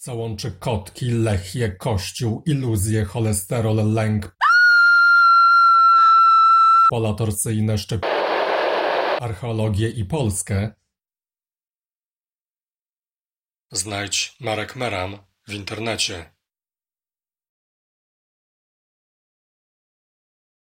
Co łączy kotki, lechie, kościół, iluzje, cholesterol, lęk, pola torcyjne, szczep... archeologię i Polskę? Znajdź Marek Meran w internecie.